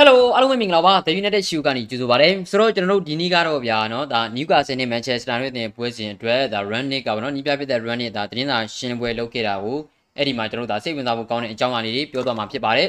Hello အားလုံးပဲမင်္ဂလာပါ The United Shoe ကနေကြိုဆိုပါရစေဆိုတော့ကျွန်တော်တို့ဒီနေ့ကတော့ဗျာเนาะဒါ Newcastle နဲ့ Manchester တို့အသင်းပွဲစဉ်အတွက်ဒါ Run Nick ကပေါ့နော်နီးပြဖြစ်တဲ့ Run Nick ဒါတင်းသာရှင်းပွဲလုပ်ခဲ့တာကိုအဲ့ဒီမှာကျွန်တော်တို့ဒါစိတ်ဝင်စားဖို့ကောင်းတဲ့အကြောင်းအရာလေးတွေပြောသွားမှာဖြစ်ပါတယ်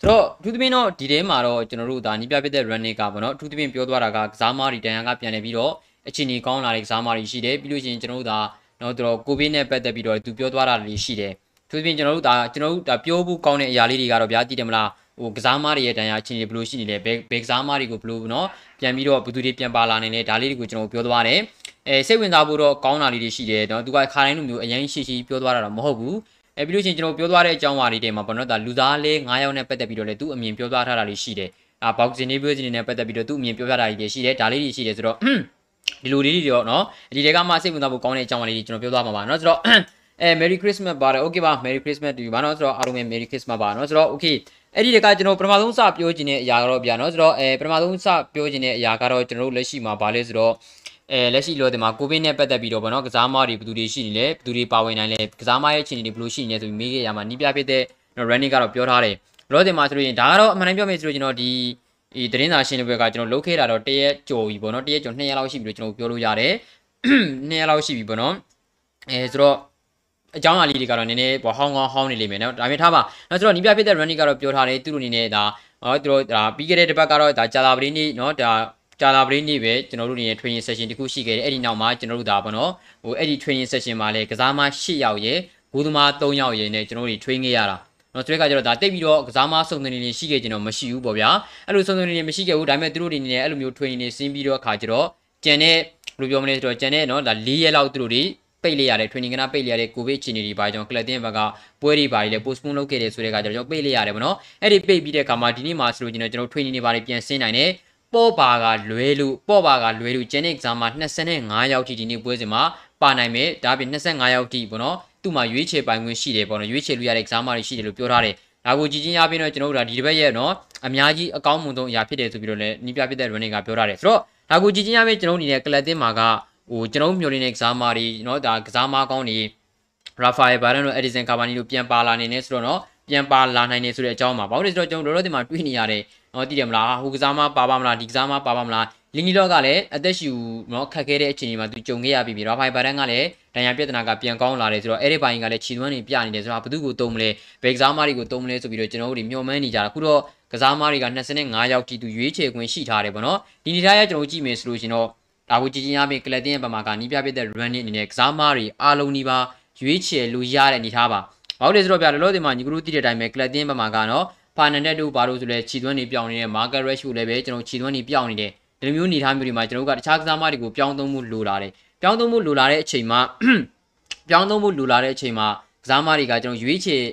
ဆိုတော့အထူးသဖြင့်တော့ဒီထဲမှာတော့ကျွန်တော်တို့ဒါနီးပြဖြစ်တဲ့ Run Nick ကပေါ့နော်အထူးသဖြင့်ပြောသွားတာကကစားမတွေတန်ရန်ကပြန်နေပြီးတော့အချိန်ကြီးကောင်းလာတဲ့ကစားမတွေရှိတယ်ပြီးလို့ရှိရင်ကျွန်တော်တို့ဒါเนาะတို့ကိုဗစ်နဲ့ပတ်သက်ပြီးတော့သူပြောသွားတာတွေရှိတယ်အထူးသဖြင့်ကျွန်တော်တို့ဒါကျွန်တော်တို့ဒါပြောဖို့ကောင်းတဲ့အရာလေးတွေကတော့ဗျာသိတယ်မလား ဟိုကစားမတွေရဲ့တန်ရာချင်းတွေဘယ်လိုရှိနေလဲဘယ်ဘယ်ကစားမတွေကိုဘယ်လိုနော်ပြန်ပြီးတော့ဘယ်သူတွေပြန်ပါလာနိုင်လဲဒါလေးတွေကိုကျွန်တော်ပြောသွားတယ်အဲစိတ်ဝင်စားဖို့တော့ကောင်းတာလေးတွေရှိတယ်နော်သူကခါတိုင်းလိုမျိုးအရင်ရှိရှိပြောသွားတာတော့မဟုတ်ဘူးအဲပြီးလို့ချင်းကျွန်တော်ပြောသွားတဲ့အကြောင်းအရာလေးတွေမှာပေါ့နော်ဒါလူသားလေး9ယောက်နဲ့ပတ်သက်ပြီးတော့လေသူအမြင်ပြောသွားထားတာလေးရှိတယ်အာဘောက်စင်နေပြောစင်နေနဲ့ပတ်သက်ပြီးတော့သူအမြင်ပြောပြတာလေးတွေရှိတယ်ဒါလေးတွေရှိတယ်ဆိုတော့ဒီလိုလေးတွေတော့နော်ဒီတွေကမှစိတ်ဝင်စားဖို့ကောင်းတဲ့အကြောင်းအရာလေးတွေကျွန်တော်ပြောသွားမှာပါနော်ဆိုတော့အဲ Merry Christmas ပါတယ် Okay ပါ Merry Christmas to you ပါနော်ဆိုတော့အားလုံးပဲ Merry Christmas ပါနော်ဆိုတော့ Okay အဲ့ဒီတကကျွန်တော်ပထမဆုံးစပြောခြင်းတဲ့အရာကတော့ဗျာနော်ဆိုတော့အဲပထမဆုံးစပြောခြင်းတဲ့အရာကတော့ကျွန်တော်တို့လက်ရှိမှာဗာလဲဆိုတော့အဲလက်ရှိလို့ဒီမှာကိုဗစ်နဲ့ပတ်သက်ပြီးတော့ဗောနော်ကစားမတွေဘယ်သူတွေရှိနေလဲဘယ်သူတွေပါဝင်နိုင်လဲကစားမရဲ့အခြေအနေတွေဘယ်လိုရှိနေလဲဆိုပြီးမေးခဲ့ရမှာနီးပြဖြစ်တဲ့ running ကတော့ပြောထားတယ်လောဒီမှာဆိုရင်ဒါကတော့အမှန်တမ်းပြောမယ်ဆိုတော့ကျွန်တော်ဒီဒီသတင်းစာရှင်းလင်းပွဲကကျွန်တော်လုပ်ခဲ့တာတော့တရက်ကြော်ပြီဗောနော်တရက်ကြော်2ရက်လောက်ရှိပြီလို့ကျွန်တော်ပြောလို့ရတယ်2ရက်လောက်ရှိပြီဗောနော်အဲဆိုတော့ အကြောင်းအရာလေးတွေကတော့နည်းနည်းပေါ့ဟောင်းကောင်းဟောင်းနေလိမ့်မယ်နော်ဒါပေမဲ့ထားပါနော်ဆိုတော့နီးပြဖြစ်တဲ့ running ကတော့ပြောထားတယ်သူတို့အနေနဲ့ဒါဟောသူတို့ဒါပြီးခဲ့တဲ့တစ်ပတ်ကတော့ဒါဂျာလာပရင်းနေ့နော်ဒါဂျာလာပရင်းနေ့ပဲကျွန်တော်တို့အနေနဲ့ training session တခုရှိခဲ့တယ်အဲ့ဒီနောက်မှာကျွန်တော်တို့ဒါပေါ့နော်ဟိုအဲ့ဒီ training session မှာလည်းကစားမ8ယောက်ရယ်ဂိုးသမား3ယောက်ရယ်နဲ့ကျွန်တော်တို့ train ခဲ့ရတာနော်ဆိုတဲ့အခါကျတော့ဒါတိတ်ပြီးတော့ကစားမစုံစံနေနေရှိခဲ့ကျွန်တော်မရှိဘူးပေါ့ဗျာအဲ့လိုစုံစံနေနေမရှိခဲ့ဘူးဒါပေမဲ့သူတို့အနေနဲ့အဲ့လိုမျိုး training နေဆင်းပြီးတော့အခါကျတော့ကျန်တဲ့ဘယ်လိုပြောမလဲဆိုတော့ကျန်တဲ့နော်ဒါ၄ရက်လောက်သူတို့တွေ ပိတ်လိုက်ရတယ် training ကနာပိတ်လိုက်ရတဲ့ကိုဗစ်အခြေအနေတွေပါကြောင့်ကလပ်တင်းဘက်ကပွဲတွေပါလေ postpone လုပ်ခဲ့တယ်ဆိုတဲ့အခါကျတော့ကျွန်တော်ပိတ်လိုက်ရတယ်ဗောနော်အဲ့ဒီပိတ်ပြီးတဲ့အခါမှာဒီနေ့မှာဆိုလို့ကျွန်တော်ကျွန်တော် training တွေပါလေပြန်ဆင်းနိုင်တယ်ပေါ့ပါကလွဲလို့ပေါ့ပါကလွဲလို့ကျန်တဲ့ exam မှာ25ရောက်ထိဒီနေ့ပွဲစဉ်မှာပါနိုင်မယ်ဒါပြင်25ရောက်ထိဗောနော်သူ့မှာရွေးချယ်ပိုင်ခွင့်ရှိတယ်ဗောနော်ရွေးချယ်လို့ရတဲ့ exam တွေရှိတယ်လို့ပြောထားတယ်ဒါကိုကြည်ချင်းရပြီးတော့ကျွန်တော်တို့ဒါဒီတစ်ပတ်ရဲ့နော်အများကြီးအကောင်းမွန်ဆုံးအရာဖြစ်တယ်ဆိုပြီးတော့လည်းနီးပြဖြစ်တဲ့ running ကပြောထားတယ်ဆိုတော့ဒါကိုကြည်ချင်းရပြီးကျွန်တော်တို့အနေနဲ့ကလပ်တင်းမှာက ဟိုကျွန်တော်မျိုးနေတဲ့ကစားမားတွေเนาะဒါကစားမားကောင်းတွေရာဖာယယ်ဘာရန်တို့အက်ဒီဆန်ကာဗာနီတို့ပြန်ပါလာနေနေဆိုတော့เนาะပြန်ပါလာနိုင်နေဆိုတဲ့အကြောင်းမှာဘာလို့လဲဆိုတော့ကျွန်တော်တို့ဒီမှာတွေးနေရတယ်เนาะတည်တယ်မလားဟိုကစားမားပါပါမလားဒီကစားမားပါပါမလားလင်းနီလော့ကလည်းအသက်ရှူเนาะခက်ခဲတဲ့အခြေအနေမှာသူကြုံခဲ့ရပြီရာဖာယယ်ဘာရန်ကလည်းဒဏ်ရာပြဿနာကပြန်ကောင်းလာတယ်ဆိုတော့အဲ့ဒီဘိုင်းကလည်းခြေသွမ်းတွေပြနေတယ်ဆိုတော့ဘယ်သူကိုတုံးမလဲဘယ်ကစားမားတွေကိုတုံးမလဲဆိုပြီးတော့ကျွန်တော်တို့ညှော်မှန်းနေကြတာခုတော့ကစားမားတွေက25ရောက်တီသူရွေးချယ်ခွင့်ရှိထားတယ်ပေါ့နော်ဒီနေ့ထားရကျွန်တော်ကြည့်မယ်ဆိုလို့ရှင်တော့ ဒါကိုကြည်ကျင်ရမယ့်ကလပ်တင်းရဲ့ပမာကနီးပြပြတဲ့ run အနေနဲ့ကစားမားတွေအားလုံးဒီပါရွေးချယ်လို့ရတဲ့အနေထားပါဘာလို့လဲဆိုတော့ဗျာလောလောဆယ်မှာညီကလူတိတဲ့အတိုင်းပဲကလပ်တင်းပမာကနော်ဖာနန်တက်တို့ဘာလို့ဆိုလဲခြေသွန်းနေပြောင်းနေတဲ့ market rush ကိုလည်းပဲကျွန်တော်ခြေသွန်းနေပြောင်းနေတယ်ဒီလိုမျိုးအနေထားမျိုးတွေမှာကျွန်တော်တို့ကတခြားကစားမားတွေကိုပြောင်းသုံးမှုလိုလာတယ်ပြောင်းသုံးမှုလိုလာတဲ့အချိန်မှာပြောင်းသုံးမှုလိုလာတဲ့အချိန်မှာကစားမားတွေကကျွန်တော်ရွေးချယ်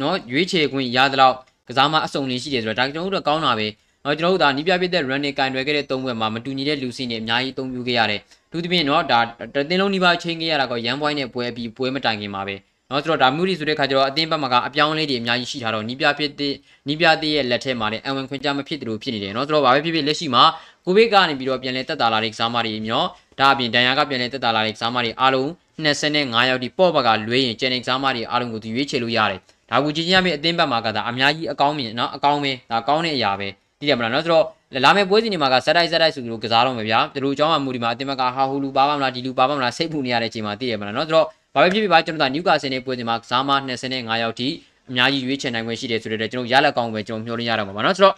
နော်ရွေးချယ်ခွင့်ရသလောက်ကစားမားအစုံလေးရှိတယ်ဆိုတော့ဒါကျွန်တော်တို့ကောင်းတာပဲ နော်ကျွန်တော်တို့ဒါနီးပြပြတဲ့ run နဲ့ကင်တွယ်ခဲ့တဲ့သုံးဘက်မှာမတူညီတဲ့လူစီနဲ့အများကြီးအသုံးပြုခဲ့ရတယ်။သူသဖြင့်နော်ဒါတသင်းလုံးနီးပါးချိန်ခဲ့ရတာကရန်ပွိုင်းနဲ့ပွဲပြီးပွဲမတိုင်ခင်မှာပဲ။နော်ဆိုတော့ဒါမျိုးတွေဆိုတဲ့ခါကျတော့အသင်းဘက်မှာကအပြောင်းအလဲတွေအများကြီးရှိထားတော့နီးပြပြတဲ့နီးပြတဲ့ရဲ့လက်ထက်မှာလည်းအဝင်ခွင့်ကြမဖြစ်တယ်လို့ဖြစ်နေတယ်နော်ဆိုတော့ဘာပဲဖြစ်ဖြစ်လက်ရှိမှာကိုဗစ်ကနေပြီးတော့ပြန်လဲတက်တာလာတဲ့ကစားမတွေမျိုးဒါအပြင်ဒန်ယာကပြန်လဲတက်တာလာတဲ့ကစားမတွေအားလုံး25ရောက်ဒီပေါ့ဘက်ကလွဲရင်ကျန်တဲ့ကစားမတွေအားလုံးကိုသူရွေးချယ်လို့ရတယ်။ဒါကိုကြည့်ချင်းရမယ့်အသင်းဘက်မှာကဒါအများကြီးအကောင်းမြင်နော်အကောင်းပဲဒါကောင်းတဲ့အရာပဲ။ သိတယ်မလားနော်ဆိုတော့လာမယ့်ပွဲစဉ်တွေမှာကဇက်တိုက်ဇက်တိုက်ဆိုပြီးတော့ကစားတော့မယ်ဗျာသူတို့အကြောင်းအမူဒီမှာအတင်းမကဟာဟူလူပါပါမလားဒီလူပါပါမလားစိတ်ပူနေရတဲ့အချိန်မှာသိရမလားနော်ဆိုတော့ဘာပဲဖြစ်ဖြစ်ပါကျွန်တော်တို့နျူကာဆယ်နဲ့ပွဲစဉ်မှာကစားမ25ရောက်ထိအများကြီးရွေးချယ်နိုင်ခွင့်ရှိတယ်ဆိုတော့ကျွန်တော်ရလက်ကောင်းပဲကျွန်တော်မျှော်လင့်ရတော့မှာပါနော်ဆိုတော့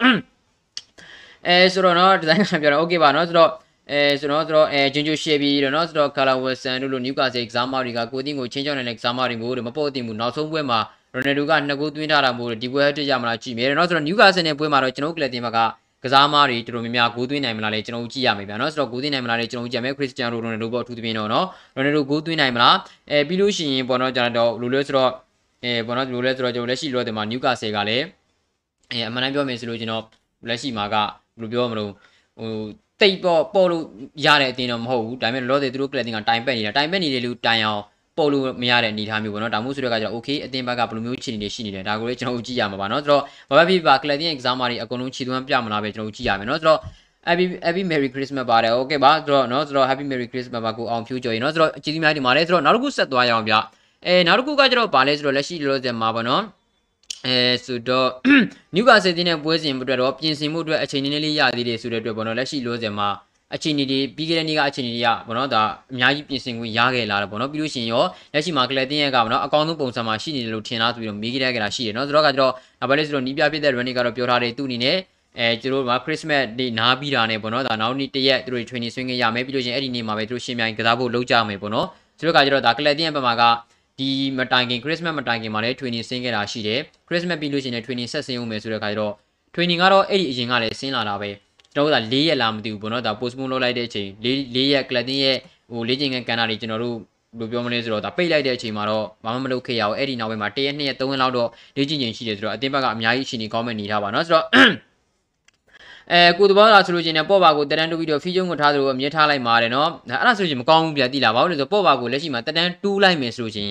အဲဆိုတော့နော်ဒီဇိုင်းကပြောတော့ okay ပါနော်ဆိုတော့အဲဆိုတော့ဆိုတော့အဲဂျင်ဂျူရှေဘီတော့နော်ဆိုတော့ကာလာဝက်ဆန်တို့လိုနျူကာဆယ်ကစားမတွေကကိုတင်းကိုချင်းချောင်းနေတဲ့ကစားမတွေမျိုးတွေမပေါ်တင်ဘူးနောက်ဆုံးပွဲမှာ ရိုနယ်ဒိုကနှစ်ဂိုးသွင်းထားတာမို့ဒီပွဲတက်ရမလားကြည့်မယ်နော်ဆိုတော့နျူကာဆယ်နဲ့ပွဲမှာတော့ကျွန်တော်ကလပ်တင်မှာကကစားမားတွေတော်တော်များများဂိုးသွင်းနိုင်မလားလဲကျွန်တော်ကြည့်ရမယ်ဗျာနော်ဆိုတော့ဂိုးသွင်းနိုင်မလားလဲကျွန်တော်ကြည့်ရမယ်ခရစ္စတီယာနိုရိုနယ်ဒိုပေါ့အထူးသဖြင့်တော့နော်ရိုနယ်ဒိုဂိုးသွင်းနိုင်မလားအဲပြီးလို့ရှိရင်ပေါ့နော်ကျွန်တော်လိုလဲဆိုတော့အဲပေါ့နော်လိုလဲဆိုတော့ကျွန်တော်လက်ရှိလောတဲ့မှာနျူကာဆယ်ကလည်းအဲအမှန်တမ်းပြောမယ်ဆိုလို့ကျွန်တော်လက်ရှိမှာကဘယ်လိုပြောမလို့ဟိုတိတ်ပေါ့ပေါ်လို့ရတဲ့အတင်းတော့မဟုတ်ဘူးဒါပေမဲ့လောတဲ့သူတို့ကလပ်တင်ကတိုင်ပက်နေတာတိုင်ပက်နေတယ်လို့တိုင်အောင် ပေါ်လို့မရတဲ့အနေအထားမျိုးပေါ့နော်ဒါမှမဟုတ်ဆိုတဲ့ကကျတော့ okay အသင်ဘက်ကဘယ်လိုမျိုးခြေအနေတွေရှိနေလဲဒါကိုလည်းကျွန်တော်တို့ကြည့်ရမှာပါနော်ဆိုတော့ဘာပဲဖြစ်ပါ clearing exam တွေအကုန်လုံးခြေသွမ်းပြမလားပဲကျွန်တော်တို့ကြည့်ရမယ်နော်ဆိုတော့ happy happy merry christmas ပါတယ် okay ပါဆိုတော့နော်ဆိုတော့ happy merry christmas ပါကိုအောင်ဖြူကြော်ရင်နော်ဆိုတော့ကျေးဇူးများတင်ပါတယ်ဆိုတော့နောက်တစ်ခုဆက်သွားရအောင်ဗျအဲနောက်တစ်ခုကကျတော့ဗာလဲဆိုတော့လက်ရှိလောလောဆယ်မှာပေါ့နော်အဲဆိုတော့နျူကာဆယ်တင်တဲ့ပွဲစဉ်အတွက်တော့ပြင်ဆင်မှုအတွက်အချိန်နည်းနည်းလေးရသေးတယ်ဆိုတဲ့အတွက်ပေါ့နော်လက်ရှိလောဆယ်မှာ အချိန်ဒီပြီးခဲ့တဲ့နေ့ကအချိန်ဒီရပေါ့နော်ဒါအများကြီးပြင်ဆင်ခွင့်ရခဲ့လာတယ်ပေါ့နော်ပြီးလို့ရှိရင်ရောလက်ရှိမှာကလပ်တင်းရဲ့ကပေါ့နော်အကောင့်ဆုံးပုံစံမှာရှိနေတယ်လို့ထင်လားဆိုပြီးတော့မိခဲ့ရကြတာရှိတယ်နော်ဆိုတော့ကကျတော့ဒါပဲလေဆိုတော့နီးပြဖြစ်တဲ့ running ကတော့ပြောထားတယ်သူ့အနေနဲ့အဲကျတို့က Christmas နေ့နားပြီးတာနဲ့ပေါ့နော်ဒါနောက်နေ့တရက်သူတို့ training ဆွင်းခဲ့ရမယ်ပြီးလို့ရှိရင်အဲ့ဒီနေ့မှာပဲသူတို့ရှင်းပြိုင်ကစားဖို့လုပ်ကြမယ်ပေါ့နော်ဆိုတော့ကကျတော့ဒါကလပ်တင်းရဲ့ဘက်မှာကဒီမတိုင်ခင် Christmas မတိုင်ခင်မှာလည်း training ဆင်းခဲ့တာရှိတယ် Christmas ပြီးလို့ရှိရင်လည်း training ဆက်ဆင်းဦးမယ်ဆိုတဲ့အခါကျတော့ training ကတော့အဲ့ဒီအရင်ကလည်းဆင်းလာတာပဲ ကျွန်တော်တို့က၄ရက်လာမသိဘူးပေါ့နော်ဒါ postpone လုပ်လိုက်တဲ့အချိန်၄၄ရက် Clatin ရဲ့ဟိုလေ့ကျင့်ခန်းကန်တာတွေကျွန်တော်တို့ဘယ်လိုပြောမလဲဆိုတော့ဒါပိတ်လိုက်တဲ့အချိန်မှာတော့ဘာမှမလုပ်ခဲ့ရအောင်အဲ့ဒီနောက်ပိုင်းမှာ၁ရက်၂ရက်၃ရက်လောက်တော့လေ့ကျင့်ချိန်ရှိတယ်ဆိုတော့အတင်းဘက်ကအများကြီးရှိနေကောင်းမဲ့နေထားပါနော်ဆိုတော့အဲကိုတဘောလာဆိုလို့ချင်းねပေါ့ပါကိုတက်တန်းတူပြီးတော့ဖီးကျုံကိုထားသလိုအမြဲထားလိုက်ပါတယ်နော်အဲ့ဒါဆိုရင်မကောင်းဘူးပြတိလာပါဘူးလို့ဆိုပေါ့ပါကိုလက်ရှိမှာတက်တန်းတူးလိုက်မယ်ဆိုလို့ချင်း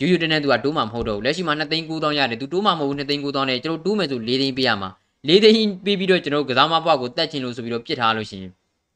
ယူယူတန်းတန်းသူကတိုးမှာမဟုတ်တော့ဘူးလက်ရှိမှာ2သိန်း9000ရတယ်သူတိုးမှာမဟုတ်ဘူး2သိန်း9000နဲ့ကျွန်တော်တိုးမယ်ဆို4သိန်းပေးရမှာ 4သိန်းပေးပြီးတော့ကျွန်တော်ကစားမပွားကိုတက်ချင်လို့ဆိုပြီးတော့ပြစ်ထားလို့ရှိရင်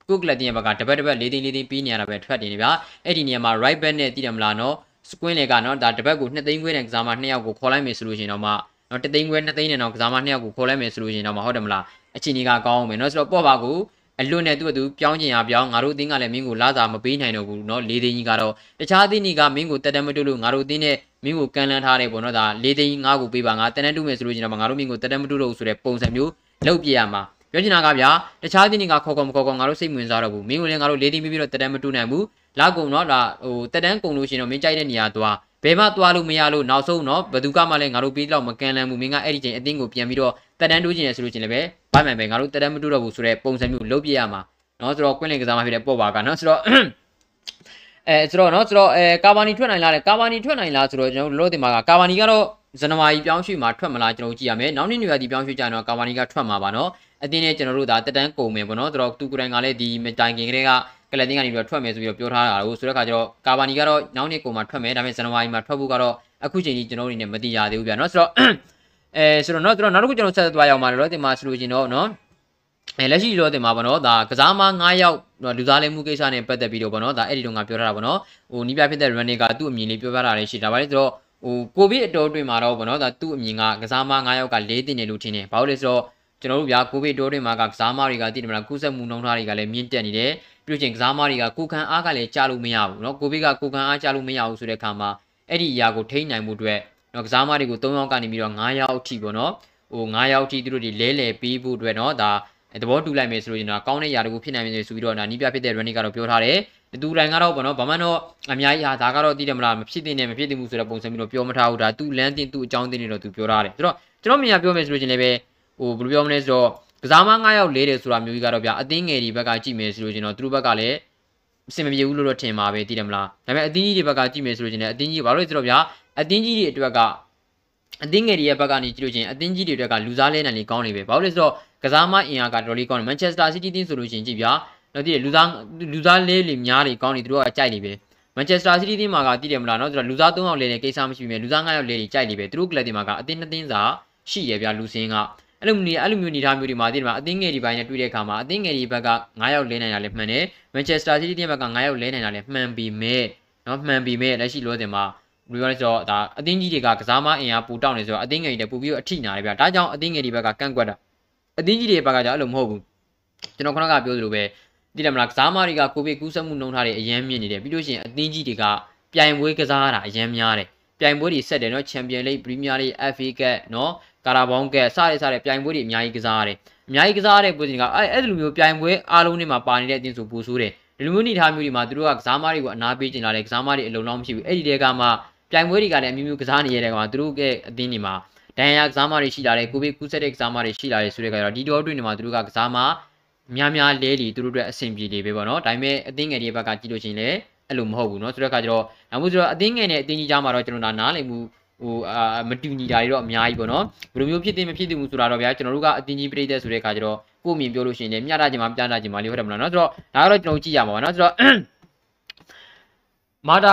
ကိုကလတင်ရဲ့ဘက်ကတပတ်တပတ်4သိန်း4သိန်းပေးနေရတာပဲထွက်တင်နေဗျာအဲ့ဒီနေရာမှာ right back နဲ့တည်တယ်မလားနော်စကွင်းလေကနော်ဒါတပတ်ကို2သိန်းခွဲနဲ့ကစားမ2ယောက်ကိုခေါ်လိုက်မယ်ဆိုလို့ရှိရင်တော့မှနော်3သိန်းခွဲ2သိန်းနဲ့တော့ကစားမ2ယောက်ကိုခေါ်လိုက်မယ်ဆိုလို့ရှိရင်တော့မှဟုတ်တယ်မလားအချိန်ကြီးကကောင်းအောင်မယ်နော်ဆိုတော့ပေါ့ပါကိုအလွတ်နဲ့သူ့အတူပြောင်းကျင်ရပြောင်းငါတို့အတင်းကလည်းမင်းကိုလာစာမပေးနိုင်တော့ဘူးเนาะ၄သိန်းကြီးကတော့တခြားအတင်းကြီးကမင်းကိုတက်တက်မတူလို့ငါတို့အတင်းနဲ့ မင်းကိုကန်လန်းထားတယ်ပေါ့နော်ဒါ၄သိန်း၅ကိုပေးပါငါတန်တန်းတူမယ်ဆိုလို့ကျွန်တော်ငါတို့မင်းကိုတန်တန်းမတူတော့ဘူးဆိုတဲ့ပုံစံမျိုးလုပ်ပြရမှာပြောချင်တာကဗျာတခြားတင်းတွေကခေါ်ခေါ်မခေါ်ခေါ်ငါတို့စိတ်ဝင်စားတော့ဘူးမင်းကိုလည်းငါတို့၄သိန်းပေးပြီးတော့တန်တန်းမတူနိုင်ဘူးလောက်ကုန်တော့ဒါဟိုတန်တန်းကုန်လို့ရှင်တော့မင်းကြိုက်တဲ့နေရာသွားဘယ်မှသွားလို့မရလို့နောက်ဆုံးတော့ဘသူကမှလည်းငါတို့ပြီးတော့မကန်လန်းဘူးမင်းကအဲ့ဒီချိန်အတင်းကိုပြန်ပြီးတော့တန်တန်းတိုးကျင်တယ်ဆိုလို့ကျင်လည်းပဲဘာမှန်ပဲငါတို့တန်တန်းမတူတော့ဘူးဆိုတဲ့ပုံစံမျိုးလုပ်ပြရမှာနော်ဆိုတော့ကွင်းလင်ကစားမှဖြစ်တဲ့ပေါ့ပါကနော်ဆိုတော့ အဲဆိုတော့เนาะဆိုတော့အဲကာဘာနီထွက်နိုင်လားလေကာဘာနီထွက်နိုင်လားဆိုတော့ကျွန်တော်တို့လောတင်မှာကကာဘာနီကတော့ဇန်နဝါရီပြောင်းရွှေ့မှာထွက်မလားကျွန်တော်ကြည့်ရမယ်နောက်နေ့ညရာဒီပြောင်းရွှေ့ကြရင်တော့ကာဘာနီကထွက်မှာပါเนาะအတင်းနဲ့ကျွန်တော်တို့ဒါတက်တန်းကုန်မယ်ပေါ့เนาะဆိုတော့သူကိုယ်တိုင်ကလည်းဒီတိုင်ကင်ကလေးကကလတင်ကနေပြီးတော့ထွက်မယ်ဆိုပြီးတော့ပြောထားတာကိုဆိုတဲ့ခါကျတော့ကာဘာနီကတော့နောက်နေ့ကုန်မှာထွက်မယ်ဒါပေမဲ့ဇန်နဝါရီမှာထွက်ဖို့ကတော့အခုချိန်ကြီးကျွန်တော်တို့အနေနဲ့မသိရသေးဘူးဗျာเนาะဆိုတော့အဲဆိုတော့เนาะဆိုတော့နောက်တစ်ခုကျွန်တော်ဆက်သွားရအောင်ပါတော့တင်မှာဆိုလို့ရှင်တော့เนาะအဲလက်ရှိတော့တင်မှာပေါ့နော်ဒါကစားမ9ယောက် လူသားလေးမှုကိစ္စနဲ့ပတ်သက်ပြီးတော့ပေါ့နော်ဒါအဲ့ဒီတော့ငါပြောထားတာပေါ့နော်ဟိုနီးပြဖြစ်တဲ့ running ကသူ့အမြင်လေးပြောပြတာလေးရှိတာပါလေဆိုတော့ဟိုကိုဗစ်အတော်တွင်မှာတော့ပေါ့နော်ဒါသူ့အမြင်ကကစားမ9ယောက်က၄တင်နေလို့ထင်တယ်ဘာလို့လဲဆိုတော့ကျွန်တော်တို့ဗျာကိုဗစ်တော်တွင်မှာကကစားမတွေကတည်တယ်မလားကုသမှုနှုန်းထားတွေကလည်းမြင့်တက်နေတယ်ပြီးလို့ချင်းကစားမတွေကကိုခံအားကလည်းကြားလို့မရဘူးเนาะကိုဗစ်ကကိုခံအားကြားလို့မရဘူးဆိုတဲ့အခါမှာအဲ့ဒီအရာကိုထိန်းနိုင်မှုအတွက်เนาะကစားမတွေကို3ယောက်ကနေပြီးတော့9ယောက်အထိပေါ့နော်ဟို9ယောက်အထိသူတို့ဒီလဲလဲပြီးဖို့အတွက်เนาะဒါ သဘောတူလိုက်မယ်ဆိုလို့ရင်တော့ကောင်းတဲ့ຢာတကူဖြစ်နိုင်မယ်ဆိုပြီးတော့ဒါနီးပြဖြစ်တဲ့ running ကတော့ပြောထားတယ်တူတိုင်းကတော့ပေါ့နော်ဘာမှတော့အများကြီးဟာဒါကတော့သိတယ်မလားမဖြစ်သင့်နဲ့မဖြစ်သင့်ဘူးဆိုတဲ့ပုံစံမျိုးတော့ပြောမထားဘူးဒါသူလမ်းတင်သူအကြောင်းတင်နေတော့သူပြောထားတယ်ဆိုတော့ကျွန်တော်မြင်ရပြောမယ်ဆိုလို့ရှင်လည်းပဲဟိုဘယ်လိုပြောမလဲဆိုတော့ကစားမ9ယောက်လေးတယ်ဆိုတာမျိုးကြီးကတော့ဗျာအသင်းငယ်တွေဘက်ကကြည့်မယ်ဆိုလို့ရှင်တော့သူတို့ဘက်ကလည်းအဆင်မပြေဘူးလို့တော့ထင်ပါပဲသိတယ်မလားဒါပေမဲ့အသင်းကြီးတွေဘက်ကကြည့်မယ်ဆိုလို့ရှင်လည်းအသင်းကြီးဘာလို့လဲဆိုတော့ဗျာအသင်းကြီးတွေအတွက်ကအသင်းငယ်တွေရဲ့ဘက်ကနေကြည့်လို့ချင်းအသင်းကြီးတွေအတွက်ကလူစားလဲနိုင်လေကောင်းနေပဲဘာလို့လဲဆိုတော့ ကစားမအင်အားကတော်လေးကောင်းတယ်မန်ချက်စတာစီးတီးတင်းဆိုလို့ရှိရင်ကြည့်ဗျာနော်ဒီလူသားလူသားလေးလေများတွေကောင်းနေသူတို့ကကြိုက်နေပဲမန်ချက်စတာစီးတီးတင်းမှာကတည်တယ်မလားနော်သူတို့လူသား၃ယောက်လေနေကိစ္စမရှိဘူးမြေလူသား၅ယောက်လေနေကြိုက်နေပဲသူတို့ကလပ်တွေမှာကအတင်းတင်းစာရှိရဗျာလူစင်းကအဲ့လိုမျိုးအဲ့လိုမျိုးနေသားမျိုးတွေမှာတည်တယ်မှာအတင်းငယ်ဒီပိုင်းနဲ့တွေ့တဲ့အခါမှာအတင်းငယ်ဒီဘက်က9ယောက်လဲနိုင်တာလည်းမှန်တယ်မန်ချက်စတာစီးတီးတင်းဘက်က9ယောက်လဲနိုင်တာလည်းမှန်ပြီမဲ့နော်မှန်ပြီမဲ့လက်ရှိလောဆယ်မှာဘယ်လိုလဲဆိုတော့ဒါအတင်းကြီးတွေကကစားမအင်အားပူတောက်နေဆိုတော့အတင်းငယ်တွေပူပြီးတော့အထိနာတယ်ဗျာဒါကြောင့်အတင်းငယ်တွေဘက်ကကန့်ကွက်တာ အသင်းကြီးတွေဘက်ကကြာအဲ့လိုမဟုတ်ဘူးကျွန်တော်ခဏကပြောသလိုပဲသိတယ်မလားကစားမတွေကကိုဗစ်ကူးစက်မှုနှုန်းထားတွေအရန်မြင့်နေတယ်ပြီးလို့ရှိရင်အသင်းကြီးတွေကပြိုင်ပွဲကစားတာအရန်များတယ်ပြိုင်ပွဲတွေဆက်တယ်နော်ချန်ပီယံလိဂ်ပရီးမီးယားလိဂ် FA ကပ်နော်ကာရာဘောင်းကပ်စတဲ့စတဲ့ပြိုင်ပွဲတွေအများကြီးကစားရတယ်အများကြီးကစားတဲ့ပွဲစဉ်ကအဲ့အဲ့လိုမျိုးပြိုင်ပွဲအားလုံးတွေမှာပါနေတဲ့အတင်းဆိုပူဆိုးတယ်ဒီလိုမျိုးနေထားမျိုးတွေမှာသူတို့ကကစားမတွေကိုအနာပေးကျင်လာတယ်ကစားမတွေအလုံးလုံးမရှိဘူးအဲ့ဒီတဲကမှပြိုင်ပွဲတွေကလည်းအမျိုးမျိုးကစားနေရတဲ့ကောင်ကသူတို့ရဲ့အသင်းတွေမှာ ဒဏ်ရာကစားမတွေရှိလာတယ်ကိုဗစ်ကူးစက်တဲ့ကစားမတွေရှိလာတယ်ဆိုတဲ့ကတော့ဒီတော့အတွင်းတွေမှာသူတို့ကကစားမများများလဲလီသူတို့အတွက်အဆင်ပြေနေပဲပေါ့နော်ဒါပေမဲ့အသင်းငယ်တွေဘက်ကကြည့်လို့ရှိရင်လည်းအဲ့လိုမဟုတ်ဘူးเนาะဆိုတဲ့အခါကျတော့နောက်မှုဆိုတော့အသင်းငယ်နဲ့အသင်းကြီးကြားမှာတော့ကျွန်တော်နားလည်မှုဟိုအာမတူညီတာတွေတော့အများကြီးပေါ့နော်ဘယ်လိုမျိုးဖြစ်သိမဖြစ်သိမှုဆိုတာတော့ဗျာကျွန်တော်တို့ကအတင်းကြီးပြိတဲ့ဆိုတဲ့အခါကျတော့ကို့မြင်ပြောလို့ရှိရင်လည်းမျှတခြင်းမှာပြတာခြင်းမှာလေးဟုတ်တယ်မလားเนาะဆိုတော့ဒါကတော့ကျွန်တော်ကြည့်ရမှာပါเนาะဆိုတော့ မာတာ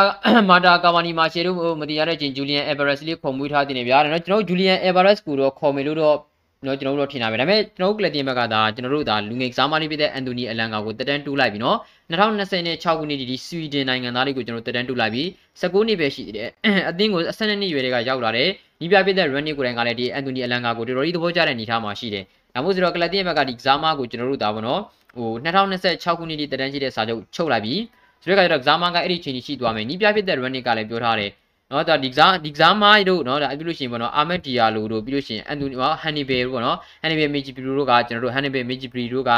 မာတာကာဗာနီမာရှေတို့မသိရတဲ့ချင်းဂျူလီယန်အက်ဗရက်စ်လေးခေါ်မွေးထားတင်နေဗျာဒါတော့ကျွန်တော်ဂျူလီယန်အက်ဗရက်စ်ကိုတော့ခေါ်မယ်လို့တော့နော်ကျွန်တော်တို့တော့ထင်တာပဲဒါပေမဲ့ကျွန်တော်တို့ကလတင်ဘက်ကဒါကျွန်တော်တို့ဒါလူငယ်ကစားမလေးဖြစ်တဲ့အန်တိုနီအလန်ကာကိုတက်တန်းတူးလိုက်ပြီနော်2026ခုနှစ်ဒီဆွီဒင်နိုင်ငံသားလေးကိုကျွန်တော်တက်တန်းတူးလိုက်ပြီ19နှစ်ပဲရှိသေးတယ်အသင်းကို12နှစ်ရွယ်တွေကရောက်လာတယ်နီးပြပြတဲ့ running ကိုယ်တိုင်ကလည်းဒီအန်တိုနီအလန်ကာကိုတော်တော်ကြီးသဘောကျတဲ့အနေအထားမှာရှိတယ်ဒါမှမဟုတ်ဆိုတော့ကလပ်တင်ရဲ့ဘက်ကဒီကစားမကိုကျွန်တော်တို့ဒါပေါ့နော်ဟို2026ခုနှစ်ဒီတန်းရှိတဲ့စာချုပ်ချုပ်လိုက်ပြီ ဆိုတော့ကကျတော့ကစားမကအဲ့ဒီချိန်ကြီးရှိသွားမယ်နီးပြပြတဲ့ running ကလည်းပြောထားတယ်နော်ဒါဒီကစားဒီကစားမိုင်းတို့နော်ဒါပြီးလို့ရှိရင်ပေါ့နော်အာမက်ဒီယာလိုတို့ပြီးလို့ရှိရင်အန်တိုနီဟန်နီဘယ်တို့ပေါ့နော်ဟန်နီဘယ်မီဂျီပရီတို့ကကျွန်တော်တို့ဟန်နီဘယ်မီဂျီပရီတို့က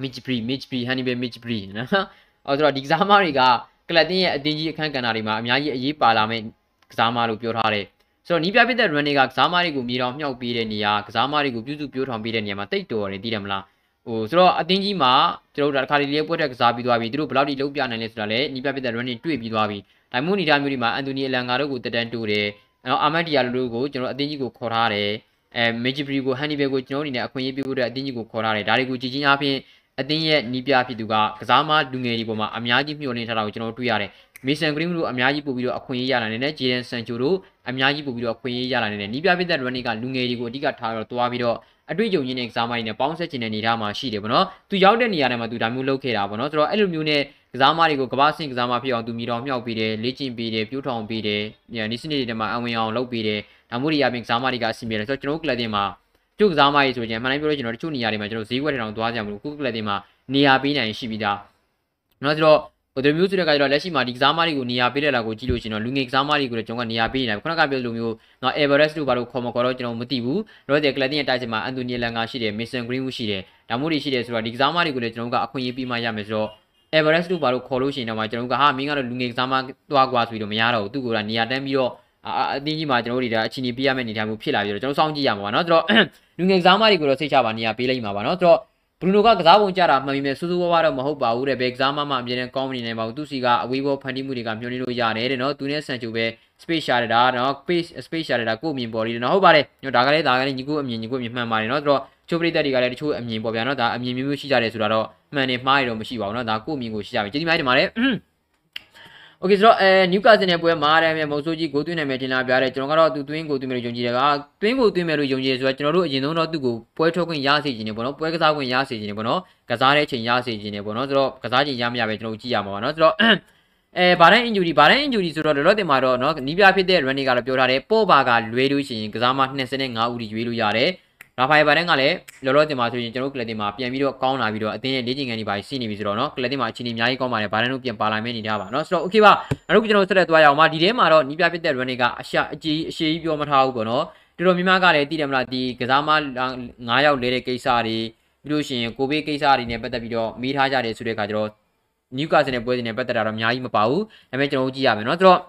မီဂျီပရီမီဂျီပရီဟန်နီဘယ်မီဂျီပရီနော်အော်ဆိုတော့ဒီကစားမိုင်းတွေကကလပ်တင်ရဲ့အတင်းကြီးအခန်းကဏ္ဍတွေမှာအများကြီးအရေးပါလာမယ့်ကစားမလို့ပြောထားတယ်ဆိုတော့နီးပြပြတဲ့ run တွေကကစားမတွေကိုမြေတောင်မြှောက်ပေးတဲ့နေရာကစားမတွေကိုပြုစုပြောထောင်ပေးတဲ့နေရာမှာတိတ်တော်တယ်သိတယ်မလား ဟိုဆိုတော့အတင်းကြီးမှာကျွန်တော်တို့တစ်ခါတလေပွဲထက်ကစားပြီးသွားပြီသူတို့ဘယ်လောက်ထိလုံးပြနိုင်လဲဆိုတာလည်းနီးပြပြတဲ့ run တွေတွေ့ပြီးသွားပြီဒါမျိုးအနေထားမျိုးတွေမှာအန်တိုနီအလန်ဂါတို့ကိုတက်တန်းတိုးတယ်နော်အာမတ်ဒီယာလိုတို့ကိုကျွန်တော်အတင်းကြီးကိုခေါ်ထားတယ်အဲမေဂျီဘရီကိုဟန်နီဘယ်ကိုကျွန်တော်အနေနဲ့အခွင့်အရေးပေးဖို့အတွက်အတင်းကြီးကိုခေါ်ထားတယ်ဒါတွေကိုကြည်ချင်းအားဖြင့်အတင်းရဲ့နီးပြဖြစ်သူကကစားမလူငယ်တွေပေါ်မှာအများကြီးမျှော်လင့်ထားတာကိုကျွန်တော်တွေ့ရတယ်မေဆန်ဂရင်းတို့အများကြီးပို့ပြီးတော့အခွင့်အရေးရလာနေတယ်ဂျေဒန်ဆန်ချိုတို့အများကြီးပို့ပြီးတော့အခွင့်အရေးရလာနေတယ်နီးပြပြတဲ့ running ကလူငယ်တွေကိုအဓိကထားတော့တွားပြီးတော့ အတွေ့အကြုံရင်းတဲ့ကစားမတွေနဲ့ပေါင်းဆက်ခြင်းတဲ့နေသားမှာရှိတယ်ဗောနော်သူရောက်တဲ့နေရာတိုင်းမှာသူဒါမျိုးလုပ်ခဲ့တာဗောနော်ဆိုတော့အဲ့လိုမျိုးနဲ့ကစားမတွေကိုကဘာစင်ကစားမဖြစ်အောင်သူမြေတော်မြောက်ပေးတယ်လေ့ကျင့်ပေးတယ်ပြိုးထောင်ပေးတယ်နီးစနစ်တွေမှာအဝင်အောင်လုပ်ပေးတယ်ဒါမျိုးတွေအပြင်ကစားမတွေကအဆင်ပြေတယ်ဆိုတော့ကျွန်တော်တို့ကလပ်တင်မှာကျုပ်ကစားမကြီးဆိုရင်မှန်တိုင်းပြောလို့ကျွန်တော်တချို့နေရာတွေမှာကျွန်တော်ဈေးဝယ်တောင်သွားကြမလို့ခုကလပ်တင်မှာနေရာပေးနိုင်ရှိပြီးသားနော်ဆိုတော့ ဟိုဒီမျိုးဆိုတဲ့ကကြတော့လက်ရှိမှာဒီကစားမတွေကိုနေရာပေးတဲ့လာကိုကြည့်လို့ရှိရင်တော့လူငယ်ကစားမတွေကိုလည်းကျွန်တော်ကနေရာပေးနေတာခုနကပြောလိုမျိုးနော် Everest တို့ဘာလို့ခေါ်မခေါ်တော့ကျွန်တော်မသိဘူးရောတဲ့ကလပ်တင်ရဲ့တိုက်စစ်မှာအန်တိုနီလန်ဂါရှိတယ် Mason Greenwood ရှိတယ်ဒါမျိုးတွေရှိတယ်ဆိုတော့ဒီကစားမတွေကိုလည်းကျွန်တော်ကအခွင့်အရေးပေးမှရမယ်ဆိုတော့ Everest တို့ဘာလို့ခေါ်လို့ရှိရင်တော့ကျွန်တော်ကဟာမင်းကတော့လူငယ်ကစားမသွားကွာဆိုပြီးတော့မရတော့ဘူးသူကတော့နေရာတန်းပြီးတော့အတင်းကြီးမှာကျွန်တော်တို့တွေဒါအချင်းကြီးပေးရမယ့်အနေအထားမျိုးဖြစ်လာပြီးတော့ကျွန်တော်စောင့်ကြည့်ရမှာပါเนาะဆိုတော့လူငယ်ကစားမတွေကိုတော့စိတ်ချပါနေရာပေးလိုက်မှာပါเนาะဆိုတော့ ဘရူနိုကကစားပုံကြတာမှန်ပြီမဲ့စူးစူးဝါးဝါတော့မဟုတ်ပါဘူးတဲ့ဘယ်ကစားမှမှအမြဲတမ်းကောင်းမနေနိုင်ပါဘူးသူစီကအဝေးဘောဖန်တီးမှုတွေကမျှော်လင့်လို့ရတယ်တဲ့နော်သူနဲ့ဆန်ချိုပဲ space ရှာရတာနော် space space ရှာရတာကိုအမြင်ပေါ်လေးနော်ဟုတ်ပါတယ်ညဒါကလည်းဒါကလည်းညီကိုအမြင်ညီကိုအမြင်မှန်ပါတယ်နော်ဆိုတော့ချိုပရိသတ်တွေကလည်းတချို့အမြင်ပေါ်ဗျာနော်ဒါအမြင်မျိုးမျိုးရှိကြတယ်ဆိုတာတော့မှန်နေမှားရတော့မရှိပါဘူးနော်ဒါကိုအမြင်ကိုရှိကြပြီကျေးဇူးများတင်ပါတယ် โอเคဆိုတော့အဲနျူကာဆယ်နယ်ပွဲမှာတယ်မြန်မုံဆိုးကြီးကိုသွင်းနိုင်မယ်တင်လာပြတယ်ကျွန်တော်ကတော့သူသွင်းကိုသွင်းမယ်လို့ယုံကြည်တယ်ကသွင်းကိုသွင်းမယ်လို့ယုံကြည်တယ်ဆိုတော့ကျွန်တော်တို့အရင်ဆုံးတော့သူ့ကိုပွဲထုတ်ခွင့်ရစေခြင်းနေပေါ့နော်ပွဲကစားခွင့်ရစေခြင်းနေပေါ့နော်ကစားတဲ့ချိန်ရစေခြင်းနေပေါ့နော်ဆိုတော့ကစားချိန်ရမရပဲကျွန်တော်ကြည့်ရမှာပါနော်ဆိုတော့အဲဘာတိုင်း injury ဘာတိုင်း injury ဆိုတော့လောလောတင်မှာတော့เนาะနီးပြဖြစ်တဲ့ running ကတော့ပြောထားတယ်ပို့ပါကလွဲလို့ရှိရင်ကစားမ25ဦးထိရွေးလို့ရတယ် ရာဖိုင်ဘာတန်ကလည်းလောလောတင်မှာဆိုရင်ကျွန်တော်ကလပ်တင်မှာပြန်ပြီးတော့ကောင်းလာပြီးတော့အသင်းရဲ့လေ့ကျင့်ခန်းတွေပါရှိနေပြီဆိုတော့เนาะကလပ်တင်မှာအခြေအနေအများကြီးကောင်းပါတယ်ဘာတန်တို့ပြန်ပါလာမယ့်အနေထားပါเนาะဆိုတော့ okay ပါအခုကျွန်တော်ဆက်လက်သွားရအောင်ပါဒီထဲမှာတော့နီးပြဖြစ်တဲ့ running ကအရှာအကြီးအရှိကြီးပြောမထားဘူးပေါ့เนาะတော်တော်များများကလည်းသိတယ်မလားဒီကစားမ9ယောက်လဲတဲ့ကိစ္စတွေပြီးလို့ရှိရင်ကိုဘေးကိစ္စတွေနဲ့ပတ်သက်ပြီးတော့မိထားကြတယ်ဆိုတဲ့အခါကျတော့နျူကာဆယ်နဲ့ပွဲစဉ်နဲ့ပတ်သက်တာတော့အများကြီးမပါဘူးဒါပေမဲ့ကျွန်တော်တို့ကြည့်ရမယ်เนาะဆိုတော့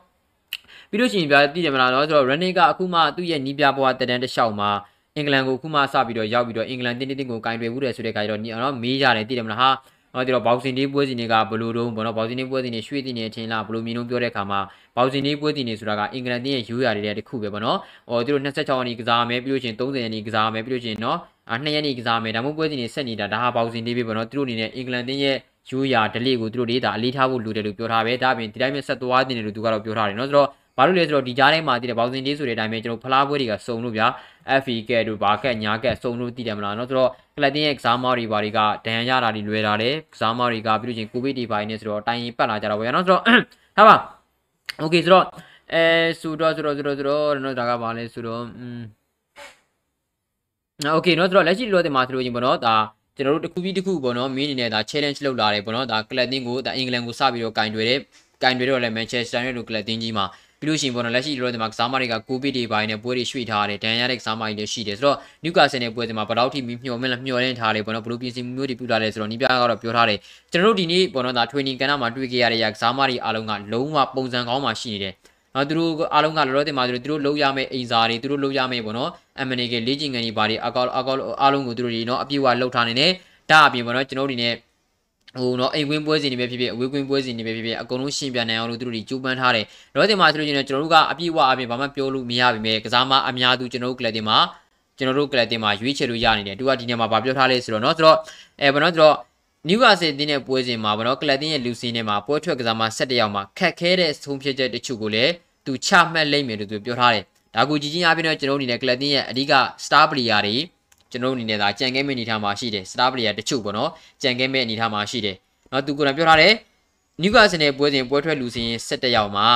ပြီးလို့ရှိရင်ပြသိတယ်မလားเนาะဆိုတော့ running ကအခုမှသူ့ရဲ့နီးပြဘွားတက်တန်းတစ်လျှောက်မှာ အင်္ဂလန်ကိုခုမှစပြီးတော့ရောက်ပြီးတော့အင်္ဂလန်တင်းတင်းကိုကင်တွယ်မှုတယ်ဆိုတဲ့ခါကျတော့နော်မေးကြတယ်သိတယ်မလားဟာနော်ဒီတော့ဘောက်စင်လေးပွဲစဉ်တွေကဘလို့တုံးပေါ့နော်ဘောက်စင်လေးပွဲစဉ်တွေရွှေ့တင်နေထင်လားဘလို့မြင်လို့ပြောတဲ့ခါမှာဘောက်စင်လေးပွဲစဉ်တွေဆိုတာကအင်္ဂလန်တင်းရဲ့ယူရတွေတခုပဲပေါ့နော်ဟောသူတို့26ရက်နေ့ကစားမယ်ပြီးလို့ရှိရင်30ရက်နေ့ကစားမယ်ပြီးလို့ရှိရင်နော်အာ2ရက်နေ့ကစားမယ်ဒါမှမဟုတ်ပွဲစဉ်တွေဆက်နေတာဒါဟာဘောက်စင်လေးပဲပေါ့နော်သူတို့အနေနဲ့အင်္ဂလန်တင်းရဲ့ယူရဒလေးကိုသူတို့လေးဒါအလေးထားဖို့လိုတယ်လို့ပြောထားပဲဒါပြင်ဒီတိုင်းပဲဆက်သွားတင်တယ်လို့သူကတော့ပြောထားတယ်နော်ဆိုတော့ ဘာလို့လဲဆိုတော့ဒီကြားထဲမှာတည်တယ်ဘောက်စင်လေးဆိုတဲ့အတိုင်းပဲကျွန်တော်ဖလားပွဲတွေကစုံလို့ဗျာ FE ကဲတို့ဘာကက်ညာကက်စုံလို့တည်တယ်မလားเนาะဆိုတော့ကလပ်တင်ရဲ့ကစားမောတွေဘာတွေကဒဏ်ရာရတာတွေလွယ်တာတယ်ကစားမောတွေကပြီးလို့ချင်းကိုဗစ်တွေဘာတွေနဲ့ဆိုတော့တိုင်ရင်ပတ်လာကြတော့ဗျာเนาะဆိုတော့ဟာပါโอเคဆိုတော့အဲဆိုတော့ဆိုတော့ဆိုတော့ဆိုတော့เนาะဒါကဘာလဲဆိုတော့อืมโอเคเนาะဆိုတော့လက်ရှိလောတဲ့မှာဆိုလို့ချင်းပေါ့เนาะဒါကျွန်တော်တို့တစ်ခုပြီးတစ်ခုပေါ့နော်မင်းအနေနဲ့ဒါ challenge လုပ်လာတယ်ပေါ့နော်ဒါကလပ်တင်ကိုဒါအင်္ဂလန်ကိုစပြီးတော့ကင်တွယ်တယ်ကင်တွယ်တော့လည်း Manchester United ကလပ်တင်ကြီးမှာ ပြီးလို့ရှိရင်ပေါ့နော်လက်ရှိလောဒီမှာကစားမတွေကကိုဗစ်တွေပိုင်းနဲ့ပွဲတွေရွှေ့ထားတယ်ဒဏ်ရာတဲ့ကစားမတွေလည်းရှိတယ်ဆိုတော့နျူကာဆယ်နဲ့ပွဲစဉ်မှာဘယ်တော့ထိမျှော်မလဲမျှော်လင့်ထားတယ်ပေါ့နော်ဘလို့ပြင်ဆင်မှုမျိုးတွေပြုလာတယ်ဆိုတော့နီးပြကတော့ပြောထားတယ်ကျွန်တော်တို့ဒီနေ့ပေါ့နော်ဒါ training ကန်နာမှာတွေ့ခဲ့ရတဲ့ကစားမတွေအားလုံးကလုံးဝပုံစံကောင်းမှရှိနေတယ်နော်သူတို့အားလုံးကလောလောတင်မှာသူတို့လုံးရမယ့်အိမ်စာတွေသူတို့လုံးရမယ့်ပေါ့နော် M&A ကလေ့ကျင့်ခန်းတွေဘာတွေအကောအကောအားလုံးကိုသူတို့ဒီနော်အပြည့်အဝလှုပ်ထားနေတယ်ဒါအပြင်ပေါ့နော်ကျွန်တော်တို့ဒီနေ့ ဟိုနော်အိမ်ကွင်းပွဲစဉ်တွေပဲဖြစ်ဖြစ်အဝေးကွင်းပွဲစဉ်တွေပဲဖြစ်ဖြစ်အကုန်လုံးရှင်းပြနိုင်အောင်လို့သူတို့တွေကြိုးပမ်းထားတယ်။တော့တင်မှာဆိုလို့ကျွန်တော်တို့ကအပြည့်အဝအပြင်ဘာမှပြောလို့မရပါဘူး။ကစားမအများသူကျွန်တော်တို့ကလပ်တင်မှာကျွန်တော်တို့ကလပ်တင်မှာရွေးချယ်လို့ရနေတယ်။သူကဒီနေ့မှာဗာပြောထားလဲဆိုတော့နော်ဆိုတော့အဲဘာနော်ဆိုတော့နျူကာဆယ်တင်းရဲ့ပွဲစဉ်မှာဘာနော်ကလပ်တင်ရဲ့လူစင်းထဲမှာပွဲထွက်ကစားမ17ယောက်မှာခက်ခဲတဲ့ဆုံးဖြတ်ချက်တချို့ကိုလည်းသူချမှတ်လိမ့်မယ်လို့သူပြောထားတယ်။ဒါကိုကြည်ချင်းအပြင်တော့ကျွန်တော်တို့အနေနဲ့ကလပ်တင်ရဲ့အဓိက star player တွေ ကျွန်တော်တို့အနေနဲ့ဒါကြံခဲ့မဲ့အနေထားမှာရှိတယ်စတားပလေယာတချို့ပေါ့နော်ကြံခဲ့မဲ့အနေထားမှာရှိတယ်နော်သူကိုယ်တိုင်ပြောထားတယ်နျူကာဆယ်နယ်ပွဲစဉ်ပွဲထွက်လူစင်း17ယောက်မှာ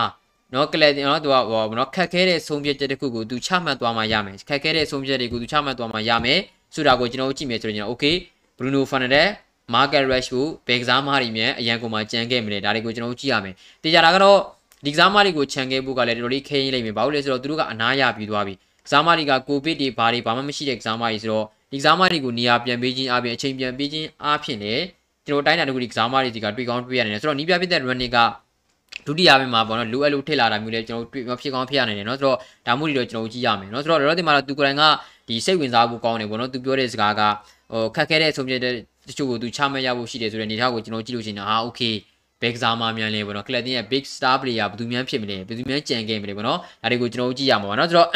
နော်ကလပ်နော်သူကဟောနော်ခက်ခဲတဲ့ဆုံးဖြတ်ချက်တစ်ခုကိုသူချမှတ်သွားမှရမယ်ခက်ခဲတဲ့ဆုံးဖြတ်တွေကိုသူချမှတ်သွားမှရမယ်ဆိုတာကိုကျွန်တော်တို့ကြည့်မယ်ဆိုရင်ကျွန်တော် okay Bruno Fernandes Marcus Rashford ဘယ်ကစားမားတွေမြန်အရန်ကုန်မှာကြံခဲ့မလဲဒါတွေကိုကျွန်တော်တို့ကြည့်ရမယ်တေချာတာကတော့ဒီကစားမားတွေကိုခြံခဲ့ဖို့ကလည်းတော်တော်လေးခဲရင်းလိုက်မယ်ဘာလို့လဲဆိုတော့သူတို့ကအနားရပြီးသွားပြီ ကစားမတွေကကိုဗစ်တွေဘာတွေဘာမှမရှိတဲ့ကစားမတွေဆိုတော့ဒီကစားမတွေကိုနေရာပြန်ပေးခြင်းအပြင်အချိန်ပြန်ပေးခြင်းအပြင်လည်းကျွန်တော်တိုင်းတာတခုဒီကစားမတွေဒီကတွေ့ကောင်းတွေ့ရတယ်ဆိုတော့နီးပြပြတဲ့ running ကဒုတိယပိုင်းမှာပေါ့နော်လိုအပ်လို့ထစ်လာတာမျိုးလည်းကျွန်တော်တွေ့မဖြစ်ကောင်းဖြစ်ရနိုင်တယ်เนาะဆိုတော့ဒါမှမဟုတ်တော့ကျွန်တော်ကြည့်ရမယ်เนาะဆိုတော့လောလောဆယ်မှာတော့သူကိုယ်တိုင်ကဒီစိတ်ဝင်စားဖို့ကောင်းတယ်ပေါ့နော်သူပြောတဲ့စကားကဟိုခက်ခဲတဲ့အဆုံးဖြတ်တဲ့တချို့ကိုသူချမှတ်ရဖို့ရှိတယ်ဆိုတဲ့အနေအထားကိုကျွန်တော်ကြည့်လို့ရှိရင်ဟာ okay ဘက်ကစားမများလဲပေါ့နော်ကလပ်တင်ရဲ့ big star player ဘယ်သူများဖြစ်မလဲဘယ်သူများကြံခဲ့မလဲပေါ့နော်ဒါတွေကိုကျွန်တော်ကြည့်ရမှာပါเนาะဆိုတော့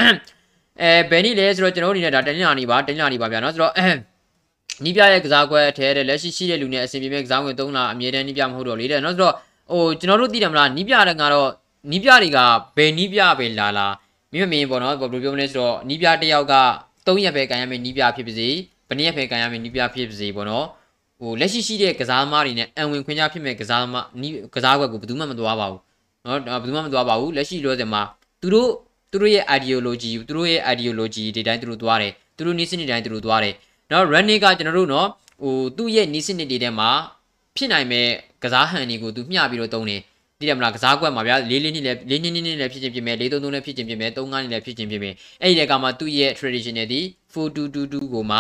အဲဘယ်နည်းလဲဆိုတော့ကျွန်တော်တို့အနေနဲ့ဒါတင်လာနေပါတင်လာနေပါဗျာနော်ဆိုတော့နီးပြရဲ့ကစားကွက်အထဲတဲ့လက်ရှိရှိတဲ့လူနဲ့အဆင်ပြေမဲ့ကစားဝင်3လအမြဲတမ်းနီးပြမဟုတ်တော့လေတဲ့နော်ဆိုတော့ဟိုကျွန်တော်တို့သိတယ်မလားနီးပြတဲ့ကတော့နီးပြတွေကဘယ်နီးပြပဲလာလာမိမမြင်ပေါ့နော်ဘယ်လိုပြောမလဲဆိုတော့နီးပြတစ်ယောက်က3ရက်ပဲကန်ရမယ်နီးပြဖြစ်ပါစေဘယ်နည်းရက်ပဲကန်ရမယ်နီးပြဖြစ်ပါစေပေါ့နော်ဟိုလက်ရှိရှိတဲ့ကစားသမားတွေနဲ့အံဝင်ခွင့်ရဖြစ်မဲ့ကစားသမားနီးကစားကွက်ကိုဘယ်သူမှမသွားပါဘူးနော်ဘယ်သူမှမသွားပါဘူးလက်ရှိလောဆယ်မှာသူတို့ သူတို့ရဲ့ ideology သူတို့ရဲ့ ideology ဒီတိုင်းသူတို့သွားတယ်သူတို့နည်းစနစ်တိုင်းသူတို့သွားတယ်နော် running ကကျွန်တော်တို့နော်ဟိုသူ့ရဲ့နည်းစနစ်တွေထဲမှာဖြစ်နိုင်မဲ့ကစားဟန်တွေကိုသူမျှပြီးတော့တုံးတယ်သိတယ်မလားကစားကွက်မှာဗျာလေးလေးနှစ်လည်းလေးနှစ်နှစ်လည်းဖြစ်ချင်းဖြစ်မယ်လေးသုံးသုံးလည်းဖြစ်ချင်းဖြစ်မယ်သုံးငါးနှစ်လည်းဖြစ်ချင်းဖြစ်မယ်အဲ့ဒီတကမှသူ့ရဲ့ traditional ဒီ4222ကိုမှ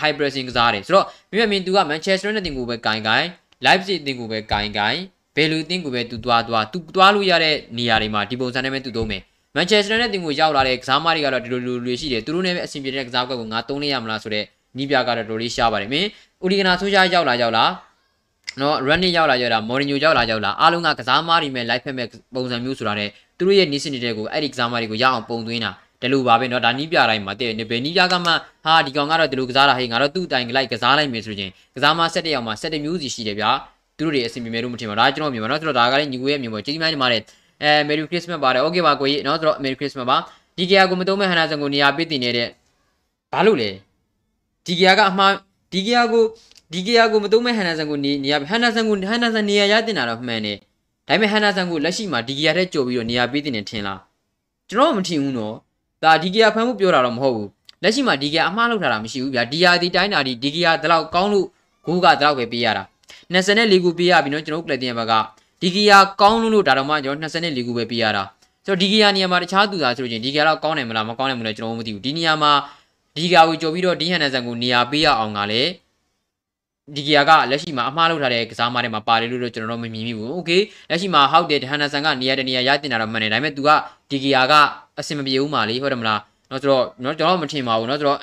high pressing ကစားတယ်ဆိုတော့မြင်မြင်သူက Manchester United တင်ကိုပဲဂိုင်ဂိုင် Leipzig တင်ကိုပဲဂိုင်ဂိုင်ဘယ်လိုတင်ကိုပဲသူသွားသွားသူသွားလို့ရတဲ့နေရာတွေမှာဒီပုံစံနဲ့ပဲသူသုံးမယ် Manchester United တင်ကိုရောက်လာတဲ့ကစားမတွေကတော့ဒီလိုလိုတွေရှိတယ်သူတို့နဲ့ပဲအဆင်ပြေတဲ့ကစားကွက်ကိုငါသုံးလိုက်ရမလားဆိုတော့နီးပြကတော့တော်လေးရှားပါတယ်မင်းဦးဒီကနာဆိုရှာရောက်လာရောက်လာနော် running ရောက်လာရောက်လာ Mourinho ရောက်လာရောက်လာအားလုံးကကစားမားတွေမဲ့ live ဖက်မဲ့ပုံစံမျိုးဆိုတာနဲ့သူတို့ရဲ့နီးစနစ်တွေကိုအဲ့ဒီကစားမားတွေကိုရအောင်ပုံသွင်းတာတလူပါပဲเนาะဒါနီးပြတိုင်းမှာတဲ့ဘယ်နီးပြကမှဟာဒီကောင်ကတော့ဒီလိုကစားတာဟေးငါတော့သူ့တိုင်လိုက်ကစားလိုက်မယ်ဆိုရင်ကစားမား7ရောက်မှာ7မျိုးစီရှိတယ်ဗျာသူတို့တွေအဆင်ပြေမယ်လို့မထင်ပါဒါကျွန်တော်မြင်ပါเนาะဆိုတော့ဒါကလည်းညီကိုရဲ့မြင်ပါကျေးဇူးများတင်ပါတယ် အဲ Merry Christmas ပါတယ် Okay ပါကိုကြီးเนาะဆိုတော့ Merry Christmas ပါဒီကရကိုမသုံးမဲ့ဟန်နာဆန်ကိုနေရာပေးတင်နေတဲ့ဘာလို့လဲဒီကရကအမှားဒီကရကိုဒီကရကိုမသုံးမဲ့ဟန်နာဆန်ကိုနေနေရာဟန်နာဆန်ကိုဟန်နာဆန်နေရာရတင်တာတော့မှန်တယ်ဒါပေမဲ့ဟန်နာဆန်ကိုလက်ရှိမှာဒီကရတဲ့ကြိုပြီးတော့နေရာပေးတင်နေထင်လားကျွန်တော်မထင်ဘူးနော်ဒါဒီကရဖမ်းမှုပြောတာတော့မဟုတ်ဘူးလက်ရှိမှာဒီကရအမှားလုပ်ထားတာမရှိဘူးဗျာဒီယာဒီတိုင်းတာဒီဒီကရဒီလောက်ကောင်းလို့ဂိုးကဒီလောက်ပဲပေးရတာ24ခုပေးရပြီနော်ကျွန်တော်ကလပ်တင်ဘက်က ဒီကရကောင်းလို့ဒါတော့မှကျွန်တော်24ခုပဲပေးရတာဆိုတော့ဒီကရနေရာမှာတခြားသူသားဆိုလို့ချင်းဒီကရတော့ကောင်းတယ်မလားမကောင်းတယ်မလားကျွန်တော်မသိဘူးဒီနေရာမှာဒီကရကိုကြိုပြီးတော့ဒီဟန်နဆန်ကိုနေရာပေးရအောင်ကလည်းဒီကီယာကလက်ရှိမှာအမှားလုပ်ထားတဲ့ကစားမတွေမှာပါတယ်လို့တော့ကျွန်တော်တို့မမြင်မိဘူး။ Okay လက်ရှိမှာဟောက်တယ်ဟန်နဆန်ကနေရာတနေရာရတင်တာတော့မှန်တယ်ဒါပေမဲ့ तू ကဒီကီယာကအဆင်မပြေဘူးမာလေဟုတ်တယ်မလား။နော်ဆိုတော့နော်ကျွန်တော်မထင်ပါဘူးနော်ဆိုတော့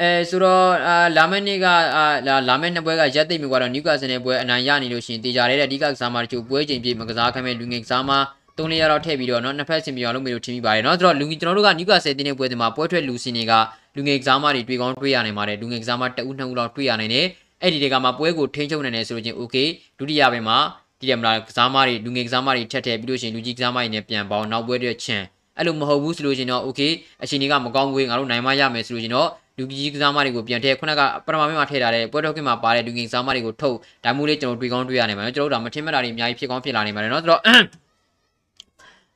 အဲဆိုတော့အာလာမက်နေ့ကအာလာမက်နှစ်ပွဲကရက်သိမ့်မြွာတော့နျူကာဆယ်နယ်ပွဲအနိုင်ရနေလို့ရှိရင်တေချာတဲ့အဓိကကစားမတချို့ပွဲချိန်ပြည့်မကစားခိုင်းမဲ့လူငယ်ကစားမသုံးလေးရတော့ထည့်ပြီးတော့နော်နှစ်ဖက်စင်ပြောင်းလို့မျိုးထင်မိပါတယ်နော်ဆိုတော့လူကြီးကျွန်တော်တို့ကနျူကာဆယ်တင်းတဲ့ပွဲတွေမှာပွဲထွက်လူစင်တွေကလူငယ်ကစားမတွေတွေ့ကောင်းတွေ့ရနိုင်ပါတယ်လူငယ်ကစားမတအုပ်နှစ်ဦးလောက်တွေ့ရနိုင်တယ်အဲ့ဒီတွေကမှပွဲကိုထိန်းချုပ်နိုင်တယ်ဆိုလို့ချင်း okay ဒုတိယပိုင်းမှာဒီရမလားကစားမတွေလူငယ်ကစားမတွေထက်ထည့်ပြီးလို့ရှိရင်လူကြီးကစားမတွေနဲ့ပြန်ပေါင်းနောက်ပွဲတွေချန်အဲ့လိုမဟုတ်ဘူးဆိုလို့ချင်းတော့ okay အချိန်တွေကမကောင်းဘူးငါတို့နိုင်မရမယ်ဆိုလို့ချင်းတော့ လူကြီးကစားမတွေကိုပြန်ထည့်ခုနကပထမပိုင်းမှာထည့်ထားတဲ့ပွဲတော်ကင်းမှာပါတဲ့လူကြီးကစားမတွေကိုထုတ်ဒါမျိုးလေးကျွန်တော်တွေ့ကောင်းတွေ့ရနိုင်မှာနော်ကျွန်တော်တို့ဒါမထင်မှတ်တာတွေအများကြီးဖြစ်ကောင်းဖြစ်လာနိုင်မှာနော်ဆိုတော့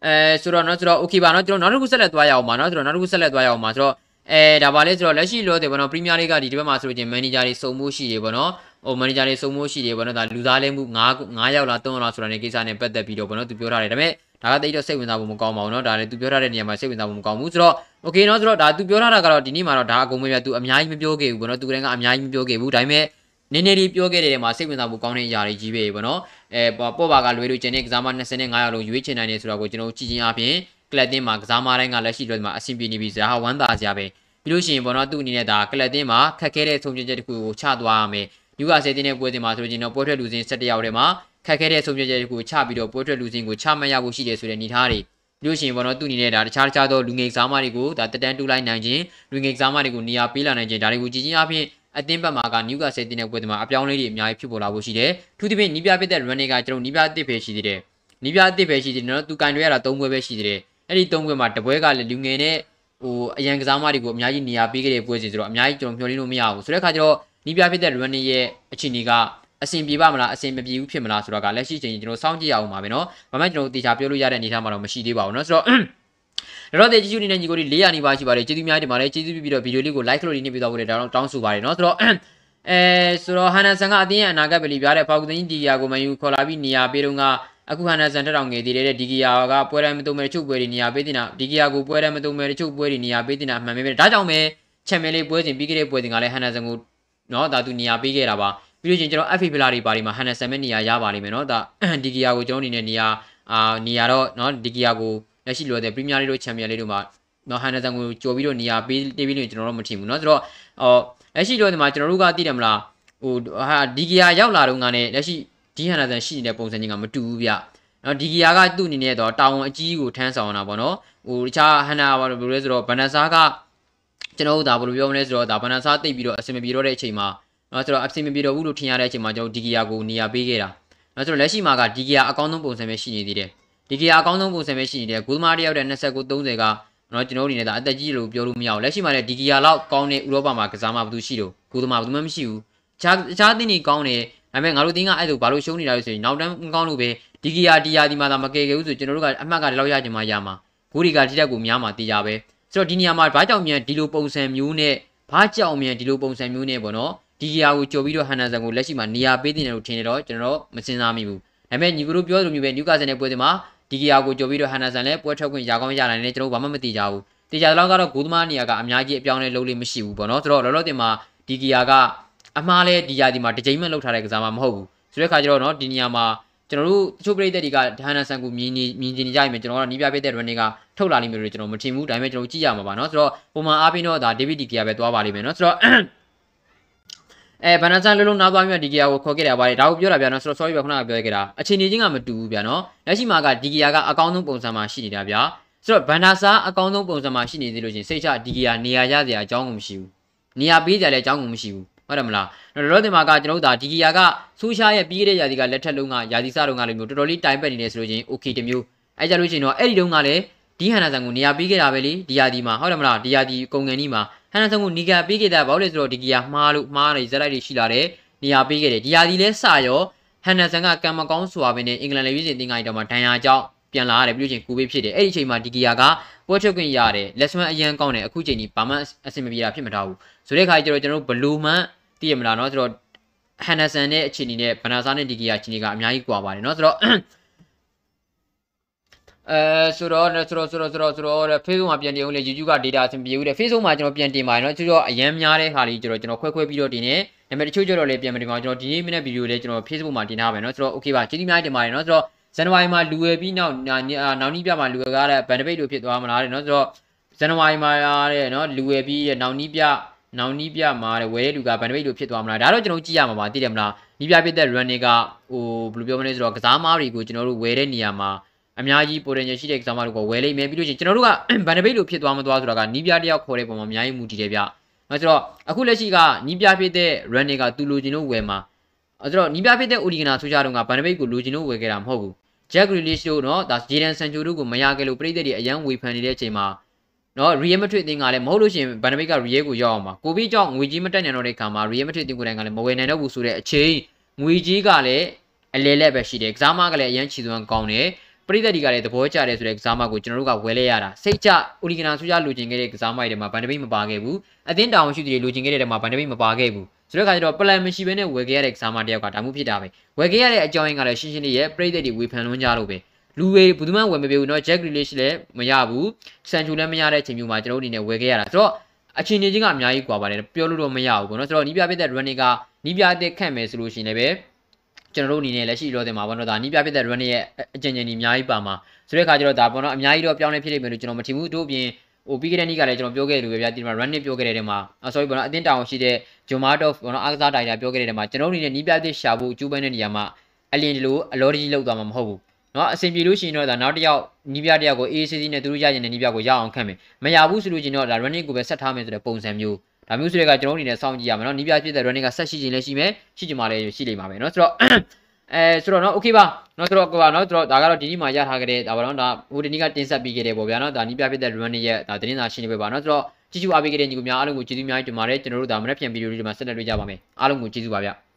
အဲဆိုတော့နော်ဆိုတော့ okay ပါနော်ကျွန်တော်နောက်တစ်ခုဆက်လက်သွားရအောင်ပါနော်ဆိုတော့နောက်တစ်ခုဆက်လက်သွားရအောင်ပါဆိုတော့အဲဒါပါလေဆိုတော့လက်ရှိလောတယ်ဗောနော်ပရီးမီးယားလိဂ်ကဒီဒီဘက်မှာဆိုလို့ချင်းမန်နေဂျာတွေစုံမှုရှိတယ်ဗောနော်ဟိုမန်နေဂျာတွေစုံမှုရှိတယ်ဗောနော်ဒါလူသားလဲမှု9 9ယောက်လား3ယောက်လားဆိုတာနေကိစ္စနဲ့ပတ်သက်ပြီးတော့ဗောနော်သူပြောထားတယ်ဒါပေမဲ့ ဒါကတိတ်တော့စိတ်ဝင်စားဖို့မကောင်းပါဘူးเนาะဒါလည်းသူပြောထားတဲ့နေရာမှာစိတ်ဝင်စားဖို့မကောင်းဘူးဆိုတော့ okay เนาะဆိုတော့ဒါသူပြောထားတာကတော့ဒီနေ့မှာတော့ဒါအကုန်မပြသူအများကြီးမပြောခဲ့ဘူးပေါ့နော်သူကလည်းကအများကြီးမပြောခဲ့ဘူးဒါပေမဲ့နည်းနည်းလေးပြောခဲ့တဲ့နေရာမှာစိတ်ဝင်စားဖို့ကောင်းတဲ့အရာတွေကြီးပဲပေါ့နော်အဲပေါ့ပါကလွေးလို့ကျန်တဲ့ကစားမ25ယောက်လုံးရွေးချယ်နိုင်တယ်ဆိုတော့ကိုကျွန်တော်ကြည့်ချင်းအပြင်ကလပ်တင်မှာကစားမတိုင်းကလက်ရှိတော့ဒီမှာအဆင်ပြေနေပြီဆိုတာဟာဝမ်းသာစရာပဲပြီးလို့ရှိရင်ပေါ့နော်သူ့အနေနဲ့ဒါကလပ်တင်မှာခက်ခဲတဲ့ဆုံးဖြတ်ချက်တစ်ခုကိုချသွားရမယ်ယူကာဆယ်တင်တဲ့ပွဲစဉ်မှာဆိုလို့ချင်းတော့ပွဲထွက်လူစင်း17ယောက်ထဲမှာ ခက်ခဲတဲ့ဆုံးဖြတ်ချက်တစ်ခုကိုချပြီးတော့ပွဲထွက်လူစင်းကိုချမှတ်ရဖို့ရှိတယ်ဆိုတဲ့အနေထားတွေလို့ရှိရင်ပေါ့နော်သူ့အနေနဲ့ဒါတခြားတခြားသောလူငယ်စားမတွေကိုဒါတက်တန်းတူလိုက်နိုင်ခြင်းလူငယ်စားမတွေကိုနေရာပေးလာနိုင်ခြင်းဒါတွေကိုကြည်ချင်းအပြင်အသင်းဘက်မှာကနျူကာဆယ်တင်တဲ့ပွဲတွေမှာအပြောင်းလဲတွေအများကြီးဖြစ်ပေါ်လာဖို့ရှိတယ်။ထူးသဖြင့်နီးပြပစ်တဲ့ running ကကျွန်တော်နီးပြအသစ်ပဲရှိသေးတယ်။နီးပြအသစ်ပဲရှိသေးတယ်နော်။သူကင်တွေရတာ၃ပွဲပဲရှိသေးတယ်။အဲ့ဒီ၃ပွဲမှာတပွဲကလည်းလူငယ်နဲ့ဟိုအရန်ကစားမတွေကိုအများကြီးနေရာပေးခဲ့တဲ့ပွဲစီဆိုတော့အများကြီးကျွန်တော်မျှော်လင့်လို့မရဘူး။ဆိုတဲ့အခါကျတော့နီးပြပစ်တဲ့ running ရဲ့အခြေအနေက အဆင်ပြေပါမလားအဆင်မပြေဘူးဖြစ်မလားဆိုတော့ကလက်ရှိချိန်ကျွန်တော်စောင့်ကြည့်ရအောင်ပါပဲเนาะဘာမှကျွန်တော်တေချာပြောလို့ရတဲ့အနေအထားမှာတော့မရှိသေးပါဘူးเนาะဆိုတော့တော့တဲ့ကြည့်ရှုနေတဲ့ညီကိုတွေ400နီးပါးရှိပါတယ်ကျေးဇူးများတင်ပါတယ်ကျေးဇူးပြုပြီးတော့ဗီဒီယိုလေးကို like လုပ်လေးနေပြီးတော့ဖို့လည်းတောင်းတောင်းဆိုပါတယ်เนาะဆိုတော့အဲဆိုတော့ဟန်နဆန်ကအတင်းရဲ့အနာဂတ်ပဲလီပြတဲ့ဖောက်ကူသိန်းဒီယာကိုမန်ယူခေါ်လာပြီးနေရာပေးတော့ကအခုဟန်နဆန်တက်တော်ငယ်သေးတဲ့ဒီဂီယာကပွဲရမတုံမဲ့ချုပ်ပွဲတွေနေရာပေးတင်တာဒီဂီယာကိုပွဲရမတုံမဲ့ချုပ်ပွဲတွေနေရာပေးတင်တာအမှန်ပဲဒါကြောင့်ပဲချန်ပီယံလိပွဲစဉ်ပြီးခဲ့တဲ့ပွဲစဉ်ကလည်းဟန်နဆန်ကိုနော်ဒါသူနေရာပေးခဲ့တာပါ ပြီးလို့ချင်းကျွန်တော် FA ဖလာတွေပါဒီမှာ Henderson မဲ့နေရာရပါလိမ့်မယ်နော်ဒါဒီဂီယာကိုကျွန်တော်အနေနဲ့နေရာအာနေရာတော့နော်ဒီဂီယာကိုလက်ရှိလိုတဲ့ Premier League တို့ Champions League တို့မှာနော် Henderson ကိုကြော်ပြီးတော့နေရာပေးတေးပြီးလို့ကျွန်တော်တို့မထင်ဘူးနော်ဆိုတော့ဟောလက်ရှိလိုတဲ့မှာကျွန်တော်တို့ကသိတယ်မလားဟိုဟာဒီဂီယာရောက်လာတော့ငါနဲ့လက်ရှိဒီ Henderson ရှိနေတဲ့ပုံစံချင်းကမတူဘူးဗျနော်ဒီဂီယာကသူ့အနေနဲ့တော့တာဝန်အကြီးကိုထမ်းဆောင်တာပေါ့နော်ဟိုတခြားဟန်နာဘာလို့လဲဆိုတော့ဘန်နဆာကကျွန်တော်တို့ဒါဘယ်လိုပြောမလဲဆိုတော့ဒါဘန်နဆာတိတ်ပြီးတော့အဆင်မပြေတော့တဲ့အချိန်မှာ နော်ဆိုတော့အဆင်မပြေတော့ဘူးလို့ထင်ရတဲ့အချိန်မှာကျွန်တော်ဒီဂီယာကိုနေရာပေးခဲ့တာနော်ဆိုတော့လက်ရှိမှာကဒီဂီယာအကောင်းဆုံးပုံစံပဲရှိနေသေးတယ်ဒီဂီယာအကောင်းဆုံးပုံစံပဲရှိနေတယ်ဂိုးသမားတယောက်တဲ့29 30ကနော်ကျွန်တော်တို့အနေနဲ့ဒါအသက်ကြီးလို့ပြောလို့မရဘူးလက်ရှိမှာလည်းဒီဂီယာလောက်ကောင်းတဲ့ဥရောပမှာကစားမှဘာလို့ရှိတော့ဂိုးသမားဘာလို့မှမရှိဘူးတခြားတခြားတင်းတွေကောင်းတယ်ဒါပေမဲ့ငါတို့တင်းကအဲ့ဒါဘာလို့ရှုံးနေတာလဲဆိုရင်နောက်တန်းကောင်းလို့ပဲဒီဂီယာဒီယာဒီမှာသာမကယ်ခဲ့ဘူးဆိုကျွန်တော်တို့ကအမှတ်ကဒီလောက်ရကြမှာရမှာဂိုးတွေကတိတက်ကိုများမှာတေးကြပဲဆိုတော့ဒီနေရာမှာဘာကြောင့်မြန်ဒီလိုပုံစံမျိုးနဲ့ဘာကြောင့်မြန်ဒီလိုပုံစံမျိုးနဲ့ပေါ့နော် ဒီရာကိုကြော်ပြီးတော့ဟန်နန်ဆန်ကိုလက်ရှိမှာနေရာပေးတင်တယ်လို့ထင်နေတော့ကျွန်တော်တို့မစဉ်းစားမိဘူးဒါပေမဲ့ညီကတို့ပြောသလိုမျိုးပဲနျူကာဆယ်နဲ့ပွဲစဉ်မှာဒီကရာကိုကြော်ပြီးတော့ဟန်နန်ဆန်လည်းပွဲထွက်ခွင့်ရကောင်းရနိုင်တယ်ကျွန်တော်တို့ဘာမှမသိကြဘူးတေချာတော့ကတော့ဂိုးသမားနေရာကအများကြီးအပြောင်းလဲလုပ်လို့မရှိဘူးပေါ့နော်ဆိုတော့လောလောဆယ်မှာဒီကရာကအမှားလဲဒီရာဒီမှာတစ်ချိန်မှလောက်ထားတဲ့ကစားမှာမဟုတ်ဘူးဆိုတဲ့အခါကျတော့နော်ဒီနေရာမှာကျွန်တော်တို့တချို့ပြည်သက်တွေကဟန်နန်ဆန်ကိုမြင်နေမြင်နေကြရင်ကျွန်တော်တို့နီးပြပြည်သက်တွေကထုတ်လာလိမ့်မယ်လို့ကျွန်တော်မထင်ဘူးဒါပေမဲ့ကျွန်တော်ကြည့်ရမှာပါနော်ဆိုတော့ပုံမှန်အားဖြင့်တော့ဒါဒေးဗစ်ဒီကရာပဲသွားပါလိမ့်မယ်နော်ဆိုတော့ အဲဘန်နာဆန်လုံးလုံးနားသွားပြီးတော့ဒီကီယာကိုခေါ်ခဲ့တာပါတယ်ဒါကိုပြောတာဗျာနော်ဆိုတော့ sorry ဗျာခုနကပြောခဲ့တာအချိန်ချင်းကမတူဘူးဗျာနော်လက်ရှိမှာကဒီကီယာကအကောင်းဆုံးပုံစံမှာရှိနေတာဗျာဆိုတော့ဘန်နာဆာအကောင်းဆုံးပုံစံမှာရှိနေသေးလို့ချင်းစိတ်ချဒီကီယာနေရာရစရာအကြောင်းကိုမရှိဘူးနေရာပေးစရာလည်းအကြောင်းကိုမရှိဘူးဟုတ်တယ်မလားတော့လောတင်မှာကကျွန်တော်တို့ဒါဒီကီယာကဆူရှာရဲ့ပြီးခဲ့တဲ့ယာဒီကလက်ထက်လုံးကယာဒီစတုန်းကလိုမျိုးတော်တော်လေးတိုင်ပတ်နေနေဆိုလို့ချင်း okay တမျိုးအဲကြလို့ချင်းတော့အဲ့ဒီတုန်းကလည်းဒီဟန်နာဆန်ကိုနေရာပေးခဲ့တာပဲလေဒီယာဒီမှာဟုတ်တယ်မလားဒီယာဒီကုံငန်ကြီးမှာ ဟန်နာဆန်ကိုနီကာပေးခဲ့တာဘာလို့လဲဆိုတော့ဒီကီယာမှားလို့မှားနေဇက်လိုက်တွေရှိလာတယ်နေရာပေးခဲ့တယ်ဒီယာဒီလဲစရောဟန်နာဆန်ကကံမကောင်းစွာပဲနဲ့အင်္ဂလန်လေပြည်စင်တင်ကိုင်းတော့မှဒဏ်ရာကြောင့်ပြန်လာရတယ်ပြီးလို့ချင်းကိုပေးဖြစ်တယ်အဲ့ဒီအချိန်မှာဒီကီယာကပွဲချုပ်ခွင့်ရတယ်လက်စမန်အရန်ကောင်းတယ်အခုချိန်ကြီးဘာမှအဆင်မပြေတာဖြစ်မထားဘူးဆိုတဲ့ခါကျတော့ကျွန်တော်တို့ဘလူးမန်သိရမလားเนาะဆိုတော့ဟန်နာဆန်နဲ့အခြေအနေနဲ့ဘနာဆာနဲ့ဒီကီယာအခြေအနေကအများကြီးကွာပါတယ်เนาะဆိုတော့ အဲဆိုတော့ဆိုတော့ဆိုတော့ဆိုတော့ဆိုတော့ Facebook မှာပြန်တင်အောင်လေ YouTube က data အဆင်ပြေဦးတယ် Facebook မှာကျွန်တော်ပြန်တင်ပါတယ်เนาะဆိုတော့အရန်များတဲ့ဟာလေးကျွန်တော်ကျွန်တော်ခွဲခွဲပြီးတော့တင်နေဒါပေမဲ့တချို့ကျတော့လည်းပြန်မတင်ပါဘူးကျွန်တော်ဒီနေ့မိနစ်ဗီဒီယိုလေးကျွန်တော် Facebook မှာတင်ထားပါမယ်เนาะဆိုတော့ okay ပါကျေးဇူးများတင်ပါတယ်เนาะဆိုတော့ဇန်နဝါရီမှာလူဝယ်ပြီးနောက်နောက်နီးပြမှာလူဝယ်ကားတဲ့ဗန်ဒပိတ်လိုဖြစ်သွားမလားတဲ့เนาะဆိုတော့ဇန်နဝါရီမှာတဲ့เนาะလူဝယ်ပြီးတဲ့နောက်နီးပြနောက်နီးပြမှာတဲ့ဝယ်တဲ့လူကဗန်ဒပိတ်လိုဖြစ်သွားမလားဒါတော့ကျွန်တော်ကြည့်ရမှာပါသိတယ်မလားနီးပြဖြစ်တဲ့ running ကဟိုဘယ်လိုပြောမလဲဆိုတော့ကစားမားတွေကိုကျွန်တော်တို့ဝယ်တဲ့နေရာမှာ အများကြီး potential ရှိတဲ့ကစားမတွေကိုဝယ်လိမ့်မယ်ပြီးလို့ချင်းကျွန်တော်တို့ကဗန်ဒပိတ်လိုဖြစ်သွားမသွားဆိုတာကနီးပြတယောက်ခေါ်တဲ့ပုံမှာအများကြီးမူတည်တယ်ဗျ။အဲဆိုတော့အခုလက်ရှိကနီးပြဖြစ်တဲ့ running ကသူလိုချင်လို့ဝယ်မှာအဲဆိုတော့နီးပြဖြစ်တဲ့ Odigana ဆိုကြတော့ကဗန်ဒပိတ်ကိုလိုချင်လို့ဝယ်ခဲ့တာမဟုတ်ဘူး။ Jack Grealish တို့နော်ဒါ Jadon Sancho တို့ကိုမရခဲ့လို့ပြည်သက်တွေအရန်ဝေဖန်နေတဲ့အချိန်မှာနော် Real Madrid အသင်းကလည်းမဟုတ်လို့ရှိရင်ဗန်ဒပိတ်က Real ကိုရောက်အောင်ပါ။ကိုဗစ်ကြောင့်ငွေကြီးမတက်နိုင်တော့တဲ့ခါမှာ Real Madrid အသင်းကိုယ်တိုင်ကလည်းမဝယ်နိုင်တော့ဘူးဆိုတဲ့အချိန်ငွေကြီးကလည်းအလဲလက်ပဲရှိတယ်။ကစားမကလည်းအရန်ချီသွမ်းကောင်းတယ်။ ပရိသတ်တွေကလည်းသဘောကျတယ်ဆိုတဲ့ကစားမကိုကျွန်တော်တို့ကဝယ်လဲရတာစိတ်ချအိုလီဂနာဆူရလူချင်ခဲ့တဲ့ကစားမတွေမှာဗန်ဒဘိတ်မပါခဲ့ဘူးအသင်းတောင်ရှိသူတွေလူချင်ခဲ့တဲ့ထဲမှာဗန်ဒဘိတ်မပါခဲ့ဘူးဆိုတဲ့အခါကျတော့ပလန်မရှိဘဲနဲ့ဝယ်ခဲ့ရတဲ့ကစားမတယောက်ကဒါမှဖြစ်တာပဲဝယ်ခဲ့ရတဲ့အကြောင်းရင်းကလည်းရှင်းရှင်းလေးရဲ့ပရိသတ်တွေဝေဖန်လွန်းကြလို့ပဲလူဝေဘယ်သူမှဝယ်မပြေဘူးเนาะ Jack Grealish လည်းမရဘူးဆန်ချူလည်းမရတဲ့အချိန်မျိုးမှာကျွန်တော်တို့အနေနဲ့ဝယ်ခဲ့ရတာဆိုတော့အချင်းချင်းချင်းကအများကြီးกว่าပါတယ်ပြောလို့တော့မရဘူးပေါ့နော်ဆိုတော့နီးပြပြတဲ့ running ကနီးပြတဲ့ခန့်မယ်ဆိုလို့ရှိရင်လည်းပဲ ကျွန်တော်တို့အနေနဲ့လက်ရှိလောတင်မှာပေါ့နော်ဒါနီးပြပြတဲ့ running ရဲ့အကျဉ်းချင်းကြီးအများကြီးပါမှာဆိုတဲ့အခါကျတော့ဒါပေါ့နော်အများကြီးတော့ပြောင်းလဲဖြစ်လိမ့်မယ်လို့ကျွန်တော်မထင်ဘူးတို့အပြင်ဟိုပြီးခဲ့တဲ့နေ့ကလည်းကျွန်တော်ပြောခဲ့တယ်လို့ပဲဗျာဒီမှာ run နဲ့ပြောခဲ့တဲ့ထဲမှာ sorry ပေါ့နော်အတင်းတောင်ရှိတဲ့ Jomadov ပေါ့နော်အားကစားတိုင်တာပြောခဲ့တဲ့ထဲမှာကျွန်တော်တို့အနေနဲ့နီးပြသစ်ရှာဖို့ကျူးပန်းတဲ့နေရာမှာအလင်းဒီလိုအလော်ဒီလောက်သွားမှာမဟုတ်ဘူးနော်အဆင်ပြေလို့ရှိရင်တော့ဒါနောက်တစ်ယောက်နီးပြတစ်ယောက်ကို ACC နဲ့သူတို့ရရင်တဲ့နီးပြကိုရအောင်ခန့်မယ်မရဘူးဆိုလို့ရှိရင်တော့ဒါ running ကိုပဲဆက်ထားမယ်ဆိုတဲ့ပုံစံမျိုး ဒါမျိုးဆိုတဲ့ကကျွန်တော်အနေနဲ့စောင့်ကြည့်ရမယ်နော်နီးပြဖြစ်တဲ့ running ကဆက်ရှိခြင်းလည်းရှိမယ်ရှိခြင်းမှလည်းရှိလိမ့်ပါမယ်နော်ဆိုတော့အဲဆိုတော့နော် okay ပါနော်ဆိုတော့ကွာနော်ဆိုတော့ဒါကတော့ဒီနေ့မှရထားကြတဲ့ဒါပါနော်ဒါဟိုဒီနေ့ကတင်ဆက်ပေးခဲ့တယ်ပေါ့ဗျာနော်ဒါနီးပြဖြစ်တဲ့ running ရဲ့ဒါသတင်းစာရှင်းလင်းပွဲပါနော်ဆိုတော့ကြည့်ကြည့်အားပေးကြတဲ့ညီကိုများအားလုံးကိုကျေးဇူးများတင်ပါတယ်ကျွန်တော်တို့ဒါမနေ့ပြန်ဗီဒီယိုလေးဒီမှာဆက်လက်တွေ့ကြပါမယ်အားလုံးကိုကျေးဇူးပါဗျာ